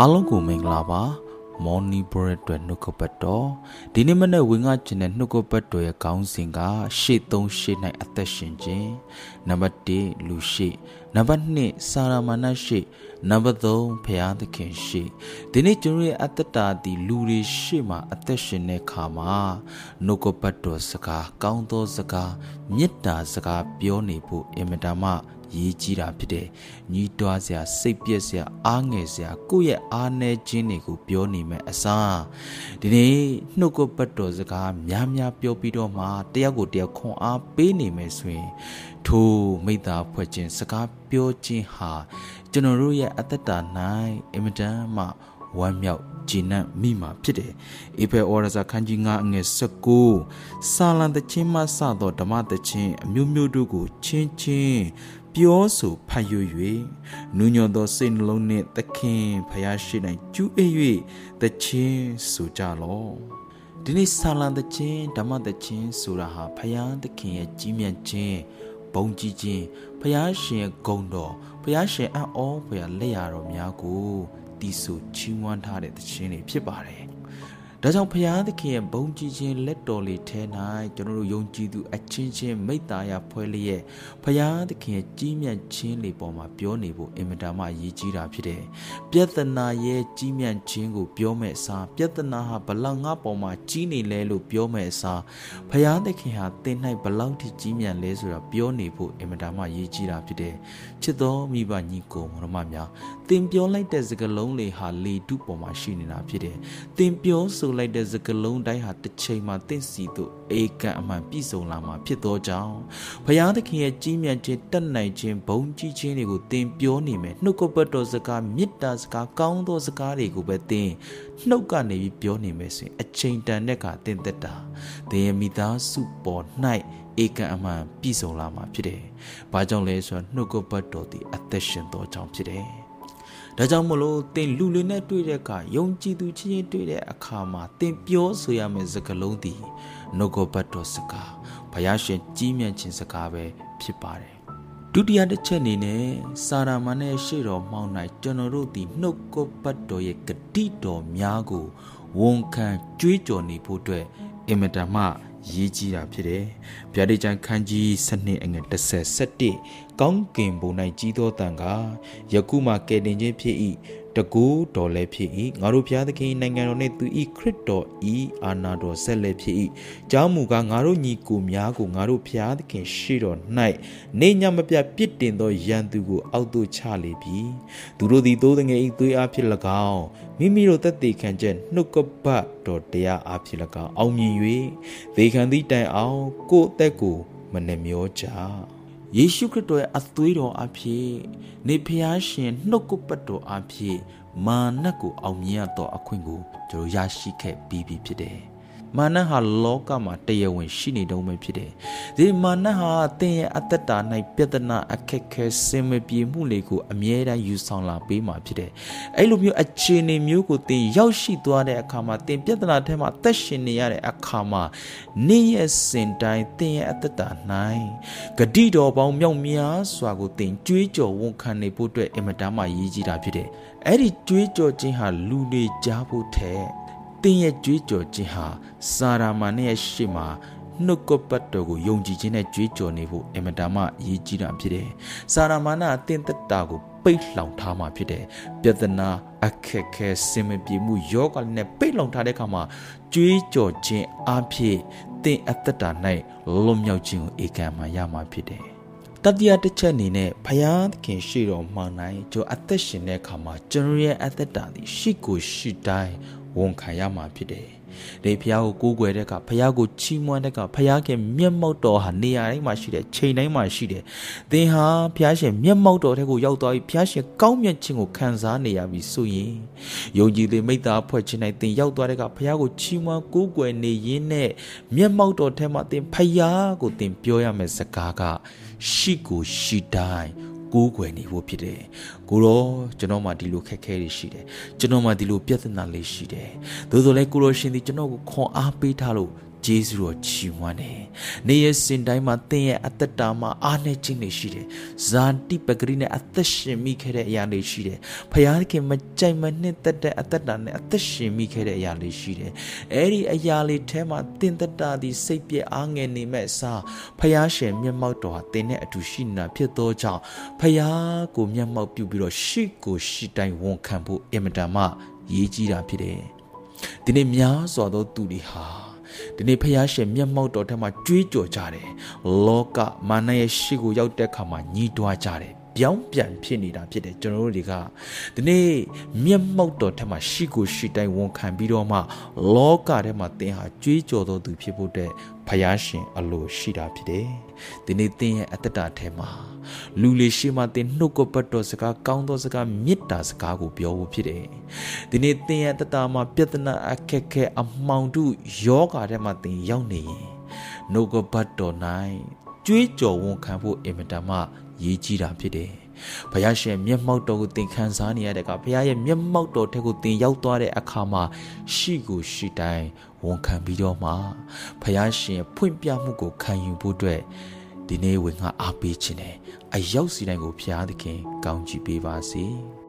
အားလုံးကိုမင်္ဂလာပါမော်နီဘရက်အတွက်နှုတ်ကပတ်တော်ဒီနေ့မနေ့ဝင်ငါကျင်တဲ့နှုတ်ကပတ်တော်ရဲ့ခေါင်းစဉ်ကရှေ့သုံးရှေ့၌အသက်ရှင်ခြင်းနံပါတ်1လူရှေ့နံပါတ်2စာရမဏရှေ့နံပါတ်3ဖရာသခင်ရှေ့ဒီနေ့ကျွန်တော်ရဲ့အသက်တာဒီလူတွေရှေ့မှာအသက်ရှင်တဲ့ခါမှာနှုတ်ကပတ်တော်စကားကောင်းသောစကားမေတ္တာစကားပြောနေဖို့အင်မတန်မှရေးကြီးတာဖြစ်တယ်။ညီးတွားစရာစိတ်ပြက်စရာအားငယ်စရာကိုယ့်ရဲ့အားနည်းခြင်းတွေကိုပြောနေမယ်အစားဒီနေ့နှုတ်ကပတ်တော်စကားများများပြောပြီးတော့မှတယောက်ကိုတယောက်ခွန်အားပေးနေမယ်ဆိုရင်ထိုမိသားဖွဲ့ခြင်းစကားပြောခြင်းဟာကျွန်တော်တို့ရဲ့အသက်တာ၌အင်မတန်မှဝမ်းမြောက်ဂျင်းနတ်မိမှာဖြစ်တယ်။အေဖေဩရစာခန်းကြီး9အငယ်19စာလံတခြင်းမှစသောဓမ္မတခြင်းအမျိုးမျိုးတို့ကိုချင်းချင်း ပြောဆိုဖတ်ရွ၍နူးညွတ်သောစိတ်နှလုံးနှင့်သခင်ဖယားရှိ၌ကျူးအေး၍သခြင်းဆိုကြလော့ဒီနေ့ဆာလံသခြင်းဓမ္မသခြင်းဆိုတာဟာဖယားသခင်ရဲ့ကြီးမြတ်ခြင်းဘုံကြီးခြင်းဖယားရှင်ရဲ့ဂုဏ်တော်ဖယားရှင်အံ့ဩဖယားလက်ရတော်များကိုတီးဆိုချီးမွမ်းထားတဲ့သခြင်းတွေဖြစ်ပါတယ် ဒါကြောင့်ဘုရားသခင်ရဲ့ဘုံကြည်ခြင်းလက်တော်လေးထဲ၌ကျွန်တော်တို့ယုံကြည်သူအချင်းချင်းမိတ္တာရဖွဲလျက်ဘုရားသခင်ရဲ့ကြီးမြတ်ခြင်းလေးပေါ်မှာပြောနေဖို့အင်မတန်မှရည်ကြီးတာဖြစ်တယ်။ပြဿနာရဲ့ကြီးမြတ်ခြင်းကိုပြောမဲ့အစားပြဿနာဟာဘလောက်ငါပေါ်မှာကြီးနေလဲလို့ပြောမဲ့အစားဘုရားသခင်ဟာသင်၌ဘလောက်ထိကြီးမြတ်လဲဆိုတာပြောနေဖို့အင်မတန်မှရည်ကြီးတာဖြစ်တယ်။ချစ်တော်မိဘညီကိုမောင်မများသင်ပြောလိုက်တဲ့စကားလုံးလေးဟာလေတုပေါ်မှာရှိနေတာဖြစ်တယ်။သင်ပြောဆိုလိုက်တဲ့စကလုံးတိုင်းဟာတစ်ချိန်မှာတင့်စီသို့အေကံအမှန်ပြည့်စုံလာမှာဖြစ်သောကြောင့်ဘုရားသခင်ရဲ့ကြီးမြတ်ခြင်းတတ်နိုင်ခြင်းဘုံကြီးခြင်းတွေကိုသင်ပြောနေမယ်နှုတ်ကပတ်တော်စကားမေတ္တာစကားကောင်းသောစကားတွေကိုပဲသင်နှုတ်ကနေပြီးပြောနေမယ်ဆိုရင်အချိန်တန်တဲ့ကသင်သက်တာသင်ရဲ့မိသားစုပေါ်၌ဧကံအမှန်ပြည့်စုံလာမှာဖြစ်တယ်။ဘာကြောင့်လဲဆိုတော့နှုတ်ကပတ်တော်သည်အသက်ရှင်သောကြောင့်ဖြစ်တယ်။ ဒါကြောင့်မလို့သင်လူတွေနဲ့တွေ့တဲ့အခါယုံကြည်သူချင်းချင်းတွေ့တဲ့အခါမှာသင်ပြောဆိုရမယ့်စကားလုံးသည်နှုတ်ကပတ်တော်စကားဘုရားရှင်ကြီးမြတ်ခြင်းစကားပဲဖြစ်ပါတယ်ဒုတိယတစ်ချက်အနေနဲ့စာရမဏေရှေ့တော်မှောင်း၌ကျွန်တော်တို့သည်နှုတ်ကပတ်တော်ရဲ့ဂတိတော်များကိုဝန်ခံကြွေးကြော်နေဖို့အတွက် အင်မတန်မှရေးကြီးတာဖြစ်တယ်။ဗျာဒိတ်ချန်ခန်းကြီး7အငယ်37ကောင်းကင်ဘုံ၌ကြီးသောတန်ကယခုမှကယ်တင်ခြင်းဖြစ်၏ တကူတော်လည်းဖြစ်၏ငါတို့ဘုရားသခင်နိုင်ငံတော်နှင့်သူ၏ခရစ်တော်ဤအာနာတော်ဆက်လည်းဖြစ်၏ကြောင်းမူကားငါတို့ညီကိုများကိုငါတို့ဘုရားသခင်ရှိတော်၌နေညမပြပြစ်တင်သောရန်သူကိုအောက်သို့ချလေပြီသူတို့သည်သိုးငယ်၏သွေးအားဖြင့်၎င်းမိမိတို့သက်သေခံချက်နှုတ်ကပတ်တော်တရားအားဖြင့်၎င်းအောင်မြင်၍သေခံသည့်တိုင်အောင်ကိုယ်အသက်ကိုမနှမျောကြ ယေရှုခရစ်တော်ရဲ့အသွေးတော်အဖြစ်နေဖျားရှင်နှုတ်ကပတ်တော်အဖြစ်မာနကိုအောင်မြင်ရသောအခွင့်ကိုကျွန်တော်ရရှိခဲ့ပြီးပြီဖြစ်တယ် မာနဟာလောကမှာတရားဝင်ရှိနေတုံးပဲဖြစ်တယ်။ဒီမာနဟာသင်ရဲ့အတ္တတာ၌ပြဿနာအခက်ခဲစင်မပြေမှုတွေကိုအမြဲတမ်းယူဆောင်လာပေးမှာဖြစ်တယ်။အဲ့လိုမျိုးအခြေအနေမျိုးကိုသင်ရောက်ရှိသွားတဲ့အခါမှာသင်ပြဿနာထဲမှာသက်ရှင်နေရတဲ့အခါမှာနေ့ရက်စဉ်တိုင်းသင်ရဲ့အတ္တတာ၌ဂတိတော်ပေါင်းမြောက်များစွာကိုသင်ကြွေးကြော်ဝန်ခံနေဖို့အတွက်အင်မတန်မှရည်ကြီးတာဖြစ်တယ်။အဲ့ဒီကြွေးကြော်ခြင်းဟာလူတွေကြားဖို့ထက် တင်းရဲ့ကြွေးကြော်ခြင်းဟာစာရာမန်ရဲ့ရှေ့မှာနှုတ်ကပတ်တော်ကိုယုံကြည်ခြင်းနဲ့ကြွေးကြော်နေဖို့အင်မတန်မှအရေးကြီးတာဖြစ်တယ်။စာရာမန်ကအတင်းသက်တာကိုပိတ်လှောင်ထားမှဖြစ်တယ်။ပြဿနာအခက်ခဲစင်မပြေမှုယောဂနဲ့ပိတ်လှောင်ထားတဲ့အခါမှာကြွေးကြော်ခြင်းအဖြစ်တင်းအသက်တာ၌လွတ်မြောက်ခြင်းကိုဧကံမှရမှာဖြစ်တယ်။တတိယတစ်ချက်အနေနဲ့ဘုရားသခင်ရှိတော်မှနိုင်ကျိုအသက်ရှင်တဲ့အခါမှာကျွန်တော်ရဲ့အသက်တာသည်ရှိကိုရှိတိုင်း ဝန်ခံရမှာဖြစ်တယ်။ဒီဖះကိုကိုးကွယ်တဲ့ကဖះကိုချီးမွမ်းတဲ့ကဖះခင်မျက်မှောက်တော်ဟာနေရာတိုင်းမှာရှိတယ်ချိန်တိုင်းမှာရှိတယ်။သင်ဟာဖះရှင်မျက်မှောက်တော်ထဲကိုရောက်သွားပြီးဖះရှင်ကောင်းမြတ်ခြင်းကိုခံစားနေရပြီဆိုရင်ယုံကြည်သူမိသားဖွဲ့ခြင်း၌သင်ရောက်သွားတဲ့ကဖះကိုချီးမွမ်းကိုးကွယ်နေရင်းနဲ့မျက်မှောက်တော်ထဲမှာသင်ဖះကိုသင်ပြောရမယ့်စကားကရှိကိုရှိတိုင်း ကိုးကွယ်နေဖို့ဖြစ်တယ်ကိုတော့ကျွန်တော်မှဒီလိုခက်ခဲတွေရှိတယ်ကျွန်တော်မှဒီလိုပြဿနာလေးရှိတယ်သို့သော်လည်းကိုရောရှင်ဒီကျွန်တော်ကိုခွန်အားပေးထားလို့ ကျေးဇူးတော်ချီးမွမ်းတယ်။နေရစင်တိုင်းမှာသင်ရဲ့အသက်တာမှာအားနည်းခြင်းတွေရှိတယ်။ဇာတိပဂရိနဲ့အသက်ရှင်မိခဲ့တဲ့အရာတွေရှိတယ်။ဖခင်မကြိုက်မနှစ်သက်တဲ့အသက်တာနဲ့အသက်ရှင်မိခဲ့တဲ့အရာတွေရှိတယ်။အဲ့ဒီအရာလေးထဲမှာသင်သက်တာဒီစိတ်ပြည့်အားငယ်နေမဲ့အစားဖခင်ရှင်မျက်မှောက်တော်ဟာသင်နဲ့အတူရှိနေတာဖြစ်သောကြောင့်ဖခင်ကိုမျက်မှောက်ပြုပြီးတော့ရှိကိုရှိတိုင်းဝန်ခံဖို့အင်မတန်မှရေးကြီးတာဖြစ်တယ်။ဒီနေ့များစွာသောသူတွေဟာ ဒီနေ့ဖះရှင်မျက်မှောက်တော်ထက်မှာကြွေးကြော်ကြတယ်လောကမာနရဲ့ရှိကိုရောက်တဲ့အခါမှာညီးတွားကြတယ်ပြောင်းပြန်ဖြစ်နေတာဖြစ်တယ်ကျွန်တော်တို့တွေကဒီနေ့မျက်မှောက်တော်ထက်မှာရှိကိုရှိတိုင်းဝန်ခံပြီးတော့မှလောကထဲမှာသင်ဟာကြွေးကြော်တော်သူဖြစ်ဖို့တဲ့ ဖယားရှင်အလိုရှိတာဖြစ်တယ်ဒီနေ့သင်ရဲ့အတ္တတာထဲမှာလူလေးရှိမှသင်နှုတ်ကပတ်တော်စကားကောင်းသောစကားမေတ္တာစကားကိုပြောဖို့ဖြစ်တယ်ဒီနေ့သင်ရဲ့အတ္တတာမှာပြဿနာအခက်ခဲအမှောင်တုယောဂါထဲမှာသင်ရောက်နေရင်နှုတ်ကပတ်တော်၌ကြွေးကြော်ဝန်ခံဖို့အင်မတန်မှရေးကြီးတာဖြစ်တယ်။ ဘုရားရှင်မျက်မှောက်တော်ကိုသင်ခံစားနေရတဲ့အခါဘုရားရဲ့မျက်မှောက်တော်ထက်ကိုသင်ရောက်သွားတဲ့အခါမှာရှိကိုရှိတိုင်းဝန်ခံပြီးတော့မှဘုရားရှင်ဖွင့်ပြမှုကိုခံယူဖို့အတွက်ဒီနေ့ဝင်ငါအားပေးခြင်းနဲ့အရောက်စီတိုင်းကိုဘုရားသခင်ကောင်းချီးပေးပါစေ။